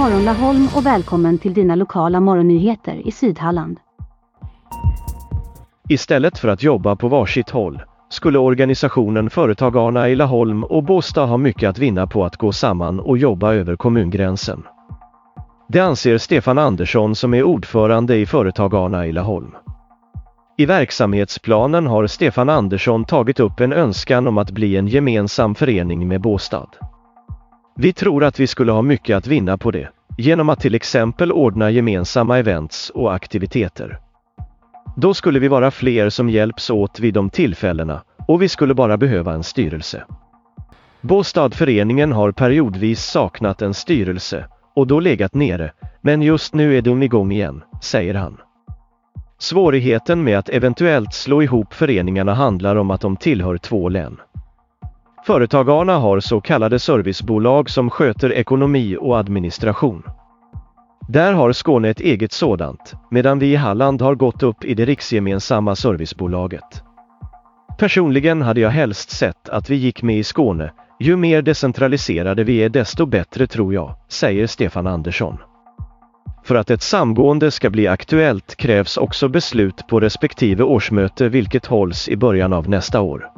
morgon Laholm och välkommen till dina lokala morgonnyheter i Sydhalland. Istället för att jobba på varsitt håll skulle organisationen Företagarna i Laholm och Båstad ha mycket att vinna på att gå samman och jobba över kommungränsen. Det anser Stefan Andersson som är ordförande i Företagarna i Laholm. I verksamhetsplanen har Stefan Andersson tagit upp en önskan om att bli en gemensam förening med Båstad. Vi tror att vi skulle ha mycket att vinna på det, genom att till exempel ordna gemensamma events och aktiviteter. Då skulle vi vara fler som hjälps åt vid de tillfällena och vi skulle bara behöva en styrelse. Båstadföreningen har periodvis saknat en styrelse och då legat nere, men just nu är de igång igen, säger han. Svårigheten med att eventuellt slå ihop föreningarna handlar om att de tillhör två län. Företagarna har så kallade servicebolag som sköter ekonomi och administration. Där har Skåne ett eget sådant, medan vi i Halland har gått upp i det riksgemensamma servicebolaget. Personligen hade jag helst sett att vi gick med i Skåne, ju mer decentraliserade vi är desto bättre tror jag, säger Stefan Andersson. För att ett samgående ska bli aktuellt krävs också beslut på respektive årsmöte vilket hålls i början av nästa år.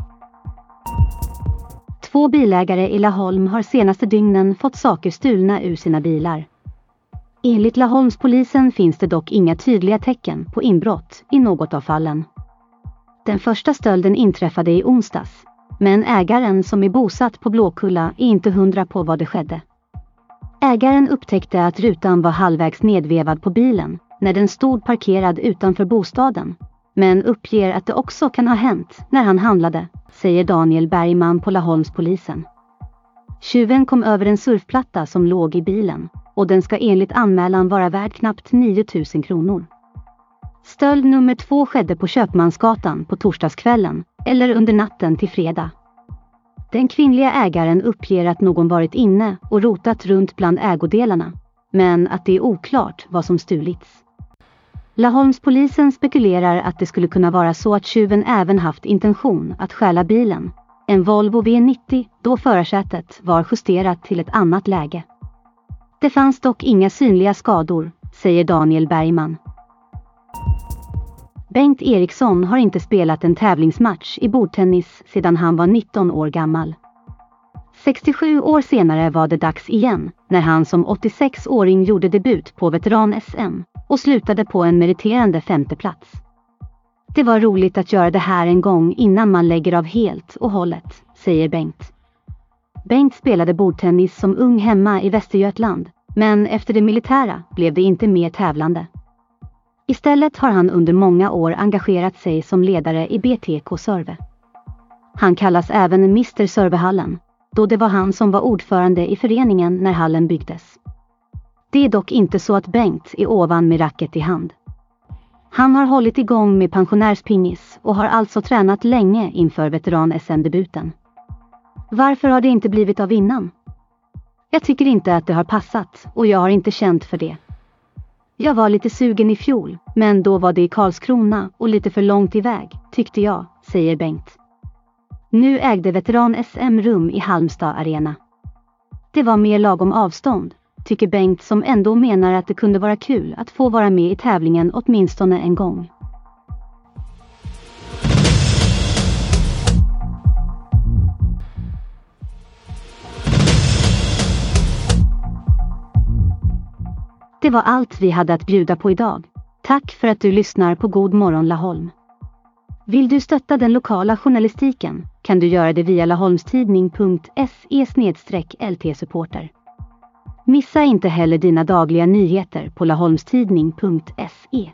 Två bilägare i Laholm har senaste dygnen fått saker stulna ur sina bilar. Enligt Laholmspolisen finns det dock inga tydliga tecken på inbrott i något av fallen. Den första stölden inträffade i onsdags, men ägaren som är bosatt på Blåkulla är inte hundra på vad det skedde. Ägaren upptäckte att rutan var halvvägs nedvevad på bilen när den stod parkerad utanför bostaden, men uppger att det också kan ha hänt när han handlade, säger Daniel Bergman på Laholmspolisen. Tjuven kom över en surfplatta som låg i bilen och den ska enligt anmälan vara värd knappt 9000 kronor. Stöld nummer två skedde på Köpmansgatan på torsdagskvällen eller under natten till fredag. Den kvinnliga ägaren uppger att någon varit inne och rotat runt bland ägodelarna, men att det är oklart vad som stulits. Laholmspolisen spekulerar att det skulle kunna vara så att tjuven även haft intention att stjäla bilen, en Volvo V90, då förarsätet var justerat till ett annat läge. Det fanns dock inga synliga skador, säger Daniel Bergman. Bengt Eriksson har inte spelat en tävlingsmatch i bordtennis sedan han var 19 år gammal. 67 år senare var det dags igen när han som 86-åring gjorde debut på veteran-SM och slutade på en meriterande femteplats. Det var roligt att göra det här en gång innan man lägger av helt och hållet, säger Bengt. Bengt spelade bordtennis som ung hemma i Västergötland, men efter det militära blev det inte mer tävlande. Istället har han under många år engagerat sig som ledare i BTK Sörve. Han kallas även Mr Sörvehallen, då det var han som var ordförande i föreningen när hallen byggdes. Det är dock inte så att Bengt är ovan med racket i hand. Han har hållit igång med pensionärspingis och har alltså tränat länge inför veteran-SM-debuten. Varför har det inte blivit av innan? Jag tycker inte att det har passat och jag har inte känt för det. Jag var lite sugen i fjol, men då var det i Karlskrona och lite för långt iväg, tyckte jag, säger Bengt. Nu ägde veteran-SM rum i Halmstad Arena. Det var mer lagom avstånd, tycker Bengt som ändå menar att det kunde vara kul att få vara med i tävlingen åtminstone en gång. Det var allt vi hade att bjuda på idag. Tack för att du lyssnar på God morgon Laholm. Vill du stötta den lokala journalistiken kan du göra det via laholmstidning.se lt-supporter. Missa inte heller dina dagliga nyheter på laholmstidning.se.